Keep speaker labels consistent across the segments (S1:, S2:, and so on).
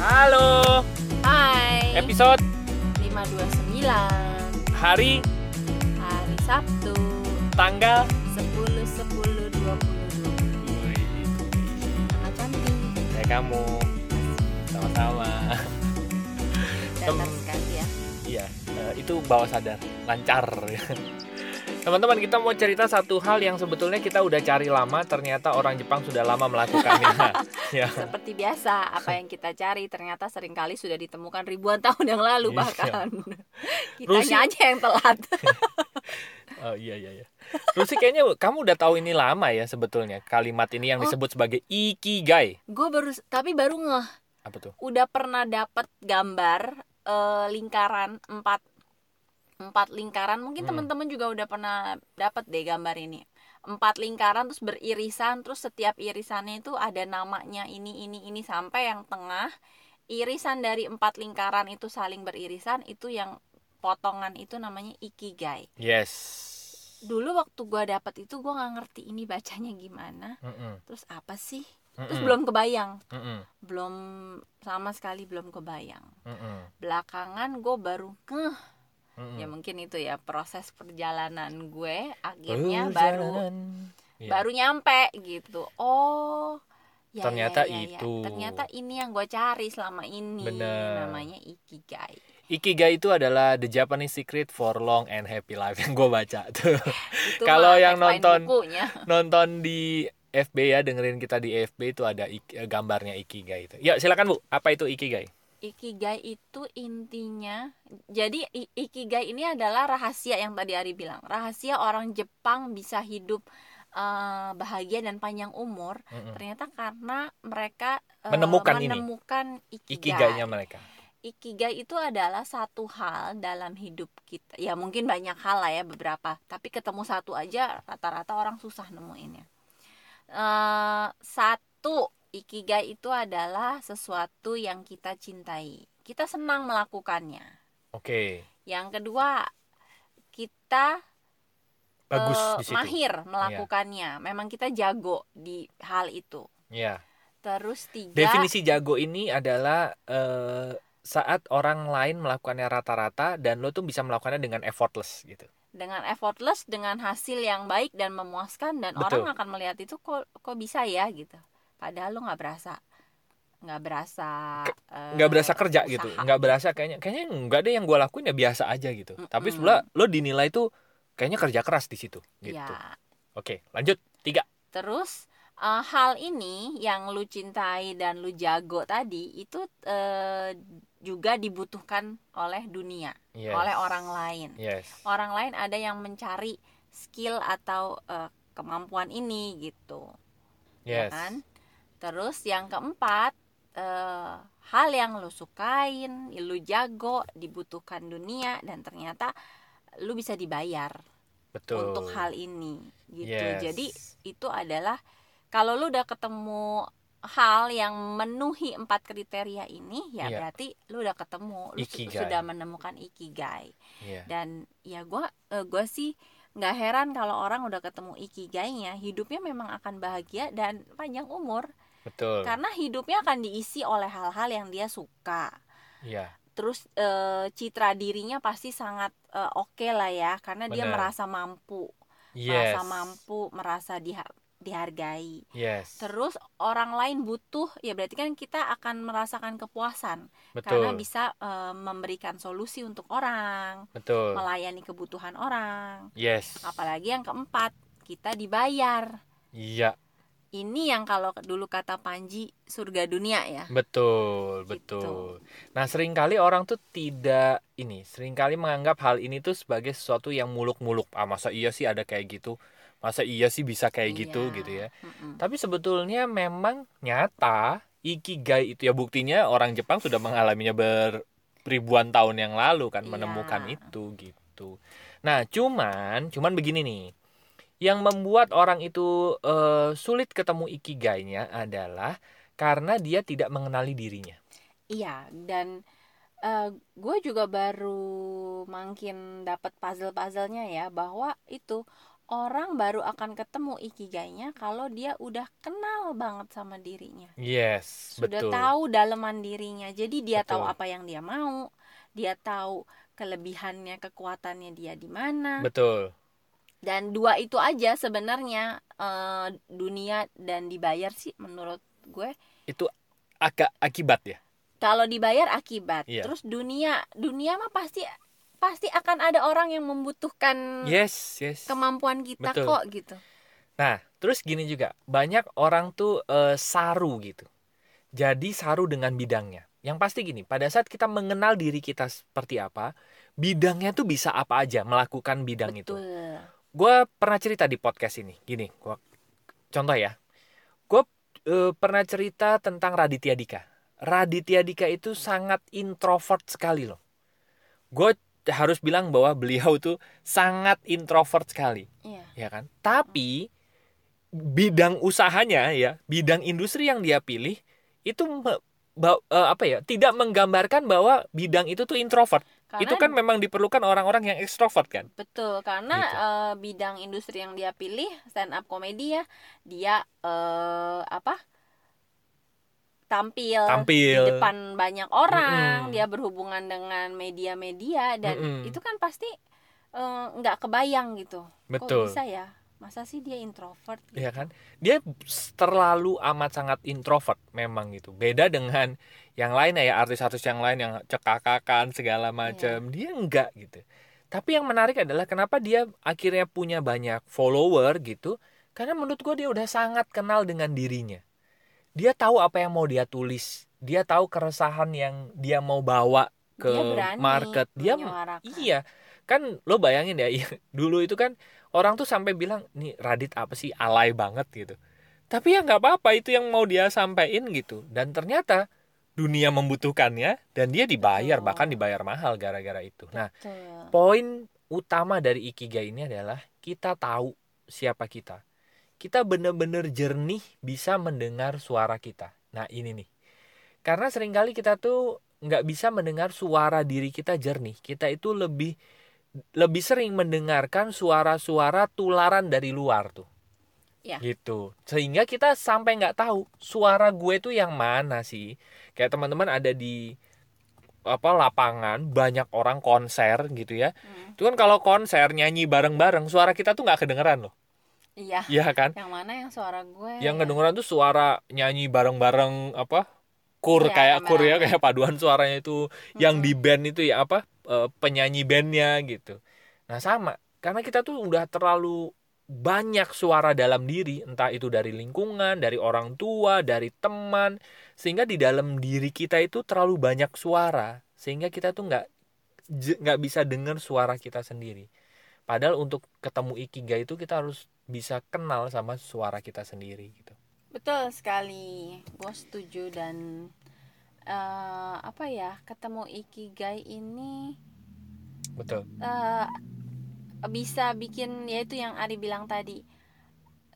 S1: Halo,
S2: Hai.
S1: Episode?
S2: 529
S1: hari?
S2: Hari Sabtu.
S1: Tanggal?
S2: 10 10 20 Sangat cantik
S1: kamu. Sama-sama.
S2: Datar sekali ya.
S1: Iya, eh, itu bawah sadar, lancar. Teman-teman, kita mau cerita satu hal yang sebetulnya kita udah cari lama, ternyata orang Jepang sudah lama melakukannya. ya.
S2: Seperti biasa apa yang kita cari ternyata sering kali sudah ditemukan ribuan tahun yang lalu
S1: Iya.
S2: bahkan Kitanya
S1: Rusi-
S2: aja yang telat
S1: Oh iya iya iya. Rusi kayaknya kamu udah tahu ini lama ya sebetulnya kalimat ini yang
S2: Oh.
S1: disebut sebagai ikigai.
S2: Gue baru tapi baru ngeh
S1: Apa tuh?
S2: udah pernah dapat gambar eh, lingkaran empat empat lingkaran. Mungkin
S1: Hmm.
S2: teman-teman juga udah pernah dapat deh gambar ini. Empat lingkaran terus beririsan terus setiap irisannya itu ada namanya ini ini ini sampai yang tengah. Irisan dari empat lingkaran itu saling beririsan itu yang potongan itu namanya ikigai.
S1: Yes.
S2: dulu waktu gua dapat itu gua nggak ngerti ini bacanya gimana.
S1: Mm-mm,
S2: terus apa sih? Terus
S1: mm-mm,
S2: belum kebayang.
S1: Mm-mm,
S2: belum sama sekali belum kebayang.
S1: Mm-mm,
S2: belakangan gue baru ngeh
S1: mm-mm.
S2: ya mungkin itu ya proses perjalanan gue akhirnya baru
S1: Perjalanan. Iya.
S2: baru nyampe gitu oh ya,
S1: Ternyata
S2: ya, ya, ya.
S1: itu.
S2: ternyata ini yang gue cari selama ini
S1: Bener.
S2: namanya ikigai
S1: Ikigai itu adalah the Japanese secret for long and happy life yang gue baca tuh. Kalau yang nonton-
S2: bukunya.
S1: Nonton di FB ya, dengerin kita di FB itu ada ik- gambarnya Ikigai itu. Ya, silakan Bu. Apa itu Ikigai?
S2: Ikigai itu intinya jadi ikigai ini adalah rahasia yang tadi Ari bilang rahasia orang Jepang bisa hidup eh, bahagia dan panjang umur
S1: Mm-mm.
S2: ternyata karena mereka eh,
S1: Menemukan ini.
S2: menemukan ikigai.
S1: Ikigainya mereka.
S2: Ikigai itu adalah satu hal dalam hidup kita. Ya mungkin banyak hal lah ya beberapa, tapi ketemu satu aja rata-rata orang susah nemuinnya. Eh, satu ikigai itu adalah sesuatu yang kita cintai. Kita senang melakukannya.
S1: Oke.
S2: Yang kedua, kita
S1: Bagus
S2: eh,
S1: di situ.
S2: mahir melakukannya. Memang kita jago di hal itu.
S1: Ya.
S2: Terus tiga
S1: Definisi jago ini adalah eh, saat orang lain melakukannya rata-rata dan lo tuh bisa melakukannya dengan effortless gitu.
S2: dengan effortless dengan hasil yang baik dan memuaskan dan
S1: Betul.
S2: orang akan melihat itu kok kok bisa ya gitu padahal lo nggak berasa nggak berasa eh,
S1: nggak berasa kerja gitu.
S2: usaha.
S1: nggak berasa kayaknya kayaknya nggak deh yang gue lakuin ya biasa aja gitu. Tapi
S2: Mm-mm.
S1: sebelah lo dinilai tuh kayaknya kerja keras di situ gitu.
S2: Ya
S1: oke lanjut. Tiga.
S2: Terus eh, hal ini yang lu cintai dan lu jago tadi itu eh, juga dibutuhkan oleh dunia
S1: yes.
S2: oleh orang lain.
S1: Yes.
S2: Orang lain ada yang mencari skill atau eh, kemampuan ini gitu. Ya
S1: yes.
S2: kan terus yang keempat eh, hal yang lu sukain lu jago dibutuhkan dunia dan ternyata lu bisa dibayar
S1: betul
S2: untuk hal ini gitu
S1: Yes.
S2: jadi itu adalah kalau lu udah ketemu hal yang memenuhi empat kriteria ini ya
S1: Iya.
S2: berarti lu udah ketemu lu
S1: Ikigai.
S2: sudah menemukan ikigai
S1: Iya.
S2: dan ya gua eh, gua sih nggak heran kalau orang udah ketemu ikigainya hidupnya memang akan bahagia dan panjang umur
S1: betul.
S2: Karena hidupnya akan diisi oleh hal-hal yang dia suka.
S1: Iya.
S2: Terus eh, citra dirinya pasti sangat eh, oke lah ya karena dia
S1: Benar.
S2: merasa mampu.
S1: Yes.
S2: Merasa mampu merasa diha- dihargai.
S1: Yes.
S2: Terus orang lain butuh ya berarti kan kita akan merasakan kepuasan.
S1: Betul.
S2: Karena bisa eh, memberikan solusi untuk orang
S1: betul.
S2: melayani kebutuhan orang.
S1: Yes.
S2: Apalagi yang keempat kita dibayar.
S1: Iya
S2: ini yang kalau dulu kata Panji surga dunia ya
S1: betul
S2: Gitu.
S1: betul nah sering kali orang tuh tidak ini sering kali menganggap hal ini tuh sebagai sesuatu yang muluk-muluk ah masa iya sih ada kayak gitu masa iya sih bisa kayak gitu
S2: Iya.
S1: gitu ya
S2: Mm-mm.
S1: Tapi sebetulnya memang nyata ikigai itu ya buktinya orang Jepang sudah mengalaminya beribuan tahun yang lalu kan
S2: Iya.
S1: menemukan itu gitu. Nah, cuman cuman begini nih. Yang membuat orang itu eh, sulit ketemu ikigainya adalah karena dia tidak mengenali dirinya.
S2: Iya, dan gue juga baru makin dapat puzzle-puzzlenya ya bahwa itu orang baru akan ketemu ikigainya kalau dia udah kenal banget sama dirinya
S1: Yes,
S2: sudah
S1: betul.
S2: tahu daleman dirinya jadi dia tahu
S1: Betul.
S2: apa yang dia mau dia tahu kelebihannya kekuatannya dia di mana
S1: Betul.
S2: Dan dua itu aja sebenarnya eh, dunia dan dibayar sih menurut gue
S1: Itu agak akibat ya.
S2: kalau dibayar akibat
S1: Iya.
S2: terus dunia dunia mah pasti pasti akan ada orang yang membutuhkan
S1: Yes, yes.
S2: kemampuan kita
S1: Betul.
S2: kok gitu
S1: Nah, terus gini juga, banyak orang tuh eh, saru gitu. Jadi saru dengan bidangnya. Yang pasti gini, pada saat kita mengenal diri kita seperti apa, bidangnya tuh bisa apa aja melakukan bidang itu. Gue pernah cerita di podcast ini, gini, gua contoh ya, gue eh, pernah cerita tentang Raditya Dika. Raditya Dika itu sangat introvert sekali loh. Gue harus bilang bahwa beliau tuh sangat introvert sekali.
S2: Iya.
S1: Ya kan? Tapi bidang usahanya ya bidang industri yang dia pilih itu me- ba- eh, apa ya tidak menggambarkan bahwa bidang itu tuh introvert
S2: karena
S1: itu kan memang diperlukan orang-orang yang ekstrovert kan
S2: betul karena
S1: Gitu.
S2: eh, bidang industri yang dia pilih stand up komedi ya dia eh, apa tampil,
S1: Tampil.
S2: di depan banyak orang
S1: Mm-mm.
S2: dia berhubungan dengan media-media dan
S1: Mm-mm.
S2: itu kan pasti eh, nggak kebayang gitu
S1: betul
S2: kok bisa ya masa sih dia introvert gitu?
S1: ya kan? Dia terlalu amat sangat introvert memang gitu. Beda dengan yang lain ya artis-artis yang lain yang cekakakan segala macam dia enggak gitu. Tapi yang menarik adalah kenapa dia akhirnya punya banyak follower gitu? Karena menurut gue dia udah sangat kenal dengan dirinya. Dia tahu apa yang mau dia tulis. Dia tahu keresahan yang dia mau bawa ke
S2: dia
S1: market. Dia
S2: menyuarakan.
S1: Iya, kan lo bayangin ya, iya, dulu itu kan orang tuh sampai bilang nih Radit apa sih alay banget gitu. Tapi ya nggak apa-apa itu yang mau dia sampaikan gitu. Dan ternyata dunia membutuhkannya dan dia dibayar
S2: Betul.
S1: bahkan dibayar mahal gara-gara itu. Nah,
S2: Betul.
S1: poin utama dari ikigai ini adalah kita tahu siapa kita. Kita benar-benar jernih bisa mendengar suara kita. Nah ini nih, karena sering kali kita tuh nggak bisa mendengar suara diri kita jernih. Kita itu lebih lebih sering mendengarkan suara-suara tularan dari luar tuh.
S2: Ya.
S1: Gitu. Sehingga kita sampai nggak tahu suara gue tuh yang mana sih. Kayak teman-teman ada di apa lapangan banyak orang konser gitu ya.
S2: Hmm,
S1: Itu kan kalau konser nyanyi bareng-bareng suara kita tuh nggak kedengeran loh.
S2: iya
S1: Iya kan?
S2: yang mana yang suara gue
S1: Yang
S2: ya?
S1: kedengeran tuh suara nyanyi bareng-bareng apa? Kur
S2: Iya,
S1: kayak kur ya kayak paduan suaranya itu yang
S2: Mm-mm.
S1: di band itu ya apa? Eh, penyanyi bandnya gitu. Nah, sama. Karena kita tuh udah terlalu banyak suara dalam diri, entah itu dari lingkungan, dari orang tua, dari teman, sehingga di dalam diri kita itu terlalu banyak suara, sehingga kita tuh nggak nggak bisa dengar suara kita sendiri. Padahal untuk ketemu ikigai itu kita harus bisa kenal sama suara kita sendiri gitu.
S2: Betul sekali, gue setuju dan eh, apa ya ketemu ikigai ini
S1: Betul.
S2: eh, bisa bikin yaitu yang Ari bilang tadi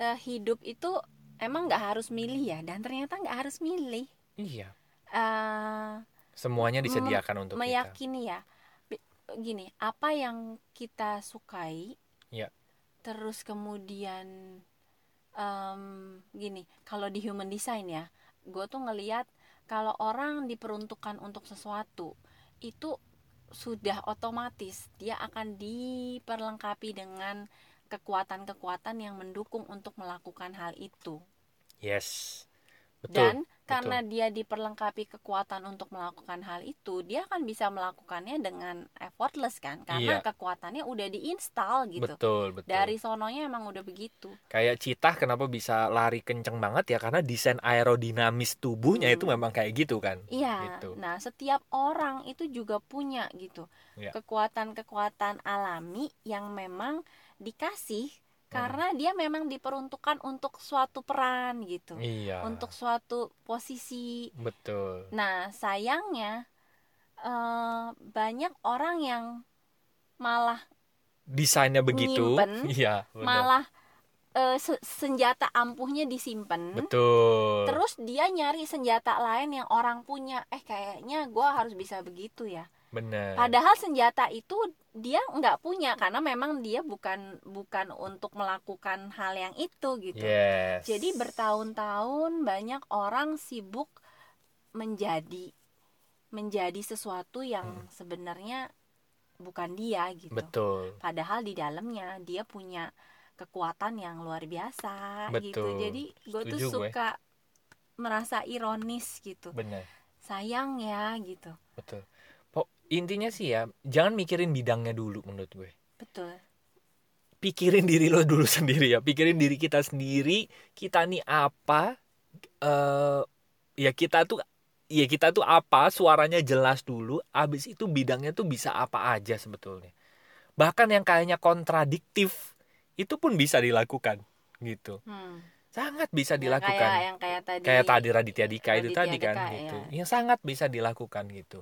S2: eh, hidup itu emang nggak harus milih ya dan ternyata nggak harus milih
S1: Iya.
S2: Eh,
S1: Semuanya disediakan untuk kita.
S2: meyakini ya Bi- gini apa yang kita sukai
S1: Ya.
S2: terus kemudian em, gini kalau di human design ya gue tuh ngeliat kalau orang diperuntukkan untuk sesuatu itu sudah otomatis dia akan diperlengkapi dengan kekuatan-kekuatan yang mendukung untuk melakukan hal itu
S1: Yes. Betul.
S2: dan karena dia diperlengkapi kekuatan untuk melakukan hal itu, dia akan bisa melakukannya dengan effortless kan? Karena
S1: Iya.
S2: kekuatannya udah diinstal gitu.
S1: betul, betul.
S2: Dari sononya emang udah begitu.
S1: kayak citah kenapa bisa lari kenceng banget ya karena desain aerodinamis tubuhnya itu
S2: Hmm.
S1: memang kayak gitu kan.
S2: Iya.
S1: Gitu.
S2: Nah, setiap orang itu juga punya gitu.
S1: Iya.
S2: Kekuatan-kekuatan alami yang memang dikasih. Karena dia memang diperuntukkan untuk suatu peran gitu.
S1: Iya.
S2: Untuk suatu posisi
S1: betul.
S2: Nah, sayangnya eh, banyak orang yang malah
S1: Desainnya begitu.
S2: Nyimpen,
S1: Iya, benar.
S2: malah se- senjata ampuhnya disimpan.
S1: Betul.
S2: Terus dia nyari senjata lain yang orang punya. Eh, kayaknya gua harus bisa begitu ya.
S1: Benar
S2: Padahal senjata itu dia nggak punya karena memang dia bukan bukan untuk melakukan hal yang itu gitu.
S1: yes
S2: Jadi bertahun-tahun banyak orang sibuk menjadi menjadi sesuatu yang
S1: Hmm.
S2: sebenarnya bukan dia gitu.
S1: betul
S2: Padahal di dalamnya dia punya kekuatan yang luar biasa gitu.
S1: Betul.
S2: Jadi gue tuh
S1: gue.
S2: suka merasa ironis gitu.
S1: benar
S2: Sayang ya gitu.
S1: betul intinya sih ya jangan mikirin bidangnya dulu menurut gue
S2: Betul.
S1: pikirin diri lo dulu sendiri ya pikirin diri kita sendiri kita nih apa eh ya kita tuh ya kita tuh apa suaranya jelas dulu abis itu bidangnya tuh bisa apa aja sebetulnya bahkan yang kayaknya kontradiktif itu pun bisa dilakukan gitu
S2: Hmm.
S1: sangat bisa
S2: Yang
S1: dilakukan
S2: kayak yang kayak tadi
S1: kayak tadi Raditya Dika itu
S2: Raditya
S1: tadi kan
S2: Dika,
S1: gitu
S2: ya.
S1: yang sangat bisa dilakukan gitu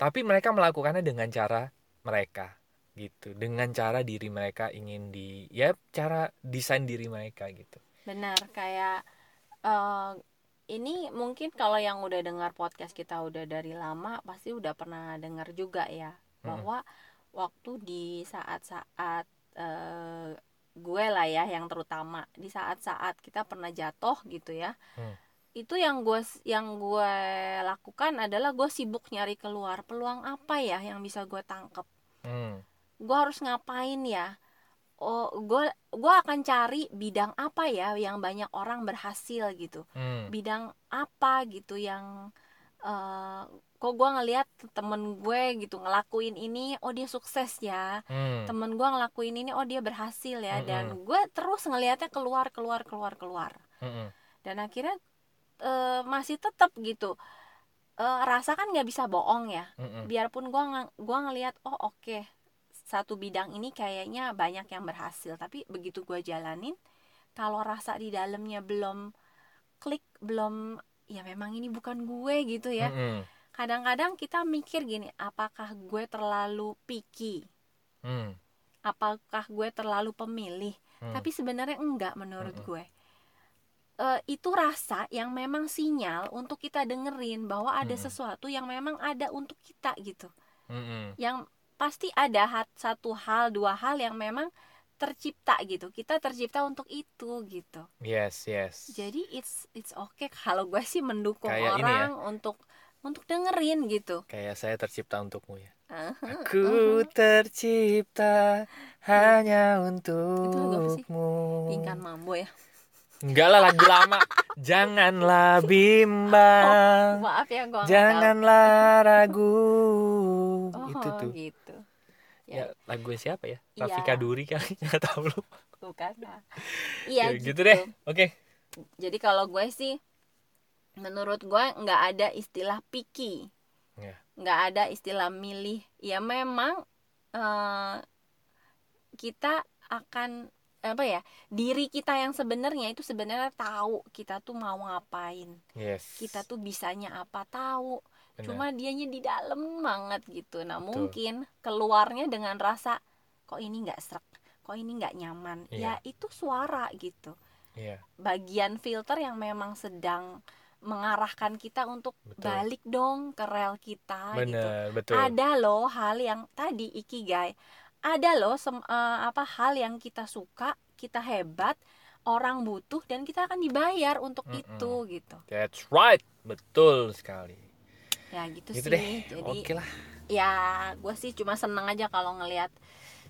S1: tapi mereka melakukannya dengan cara mereka gitu dengan cara diri mereka ingin di ya cara desain diri mereka gitu
S2: benar kayak eh, ini mungkin kalau yang udah dengar podcast kita udah dari lama pasti udah pernah dengar juga ya
S1: Mm-mm.
S2: bahwa waktu di saat-saat eh, gue lah ya yang terutama di saat-saat kita pernah jatuh gitu ya
S1: Hmm.
S2: Itu yang gue yang gue lakukan adalah gue sibuk nyari keluar peluang apa ya yang bisa gue tangkep
S1: hmm.
S2: gue harus ngapain ya oh gue gue akan cari bidang apa ya yang banyak orang berhasil gitu
S1: Hmm.
S2: bidang apa gitu yang eh, kok gue ngelihat temen gue gitu ngelakuin ini oh dia sukses ya
S1: Hmm.
S2: temen gue ngelakuin ini oh dia berhasil ya
S1: Mm-mm.
S2: dan gue terus ngelihatnya keluar keluar keluar keluar
S1: Mm-mm.
S2: dan akhirnya eh, masih tetap gitu Eh, rasa kan nggak bisa bohong ya
S1: Mm-mm.
S2: biarpun gua ng gua ngelihat oh oke satu bidang ini kayaknya banyak yang berhasil tapi begitu gua jalanin kalau rasa di dalamnya belum klik belum ya memang ini bukan gue gitu ya
S1: Mm-mm.
S2: kadang-kadang kita mikir gini apakah gue terlalu picky
S1: Hmm.
S2: apakah gue terlalu pemilih
S1: Hmm.
S2: tapi sebenarnya enggak menurut
S1: Mm-mm.
S2: gue Eh, itu rasa yang memang sinyal untuk kita dengerin bahwa ada
S1: Mm-mm.
S2: sesuatu yang memang ada untuk kita gitu.
S1: Mm-mm.
S2: yang pasti ada hat- satu hal dua hal yang memang tercipta gitu. Kita tercipta untuk itu gitu.
S1: Yes yes.
S2: Jadi it's it's okay kalau gue sih mendukung
S1: Kayak ya.
S2: orang untuk untuk dengerin gitu.
S1: Kayak saya tercipta untukmu ya. Aku tercipta hanya
S2: lagu apa sih?
S1: untukmu.
S2: Tingkat mambo ya
S1: Enggak lah lagu lama. Janganlah bimbang.
S2: maaf ya gue
S1: Janganlah ragu.
S2: oh,
S1: itu tuh.
S2: gitu
S1: Ya,
S2: ya,
S1: lagu siapa ya?
S2: Iya.
S1: Rafika Duri kali nggak tahu lu.
S2: bukan lah. iya
S1: Ya,
S2: gitu,
S1: gitu deh. Oke.
S2: jadi kalau gue sih menurut gue nggak ada istilah picky
S1: Ya.
S2: nggak ada istilah milih ya memang eh, kita akan apa ya diri kita yang sebenarnya itu sebenarnya tahu kita tuh mau ngapain
S1: Yes.
S2: kita tuh bisanya apa tahu
S1: Benar.
S2: cuma dianya di dalam banget gitu nah
S1: Betul.
S2: mungkin keluarnya dengan rasa kok ini nggak serak kok ini nggak nyaman ya
S1: Iya.
S2: itu suara gitu
S1: Iya.
S2: bagian filter yang memang sedang mengarahkan kita untuk
S1: Betul.
S2: balik dong ke rel kita gitu
S1: Benar, betul.
S2: ada loh hal yang tadi ikigai ada loh sem- eh, apa hal yang kita suka kita hebat orang butuh dan kita akan dibayar untuk
S1: Mm-mm.
S2: itu gitu
S1: That's right. Betul sekali.
S2: ya gitu,
S1: Gitu
S2: sih
S1: deh.
S2: jadi
S1: Oke lah.
S2: ya gue sih cuma seneng aja kalau ngelihat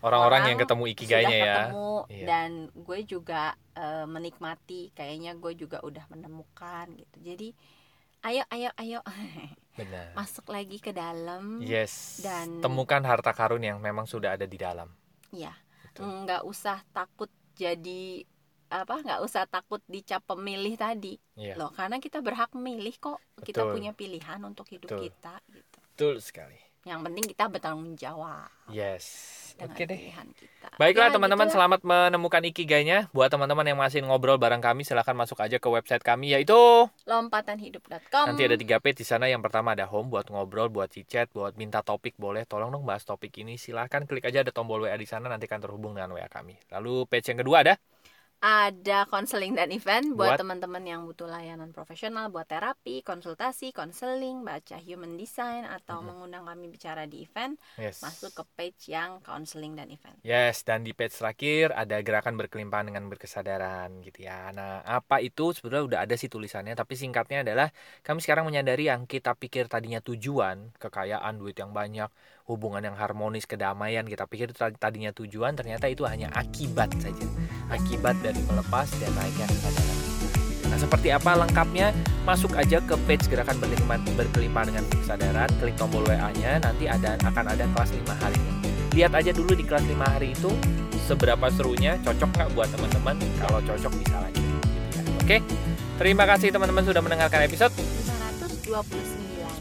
S1: Orang-orang
S2: orang
S1: yang ketemu ikigainya ya.
S2: ketemu
S1: Iya.
S2: dan gue juga eh, menikmati kayaknya gue juga udah menemukan gitu jadi ayo ayo ayo
S1: Benar.
S2: masuk lagi ke dalam
S1: Yes.
S2: Dan-
S1: temukan harta karun yang memang sudah ada di dalam.
S2: ya
S1: Betul.
S2: nggak usah takut jadi apa nggak usah takut dicap pemilih tadi
S1: Iya.
S2: loh karena kita berhak memilih kok kita
S1: Betul.
S2: punya pilihan untuk hidup
S1: Betul.
S2: kita gitu
S1: Betul sekali.
S2: Yang penting kita bertanggung jawab
S1: Yes. Oke deh.
S2: kita
S1: Baiklah
S2: Ya,
S1: teman-teman
S2: gitu lah.
S1: selamat menemukan ikigainya. Buat teman-teman yang masih ngobrol bareng kami silahkan masuk aja ke website kami yaitu
S2: lompatanhidup.com
S1: nanti ada tiga page di sana. Yang pertama ada home buat ngobrol, buat chat, buat minta topik boleh. Tolong dong bahas topik ini. Silahkan klik aja ada tombol WA di sana nanti akan terhubung dengan WA kami. Lalu page yang kedua ada
S2: ada konseling dan event buat
S1: Buat-
S2: teman-teman yang butuh layanan profesional buat terapi, konsultasi, konseling, baca human design atau
S1: Mhm.
S2: mengundang kami bicara di event,
S1: Yes.
S2: masuk ke page yang konseling dan event.
S1: Yes, dan di page terakhir ada gerakan berkelimpahan dengan berkesadaran gitu ya. Nah, apa itu sebenarnya udah ada sih tulisannya, tapi singkatnya adalah kami sekarang menyadari yang kita pikir tadinya tujuan, kekayaan, duit yang banyak, hubungan yang harmonis, kedamaian, kita pikir itu tadinya tujuan, ternyata itu hanya akibat saja. Akibat dari melepas dan naiknya kesadaran. Nah, seperti apa lengkapnya? Masuk aja ke page gerakan berkelimpahan, berkelimpahan dengan kesadaran, klik tombol WA-nya, nanti ada akan ada kelas 5 harinya. Lihat aja dulu di kelas 5 hari itu seberapa serunya, cocok nggak buat teman-teman? Kalau cocok bisa lanjut. gitu ya. Oke, terima kasih teman-teman sudah mendengarkan episode.
S2: 529.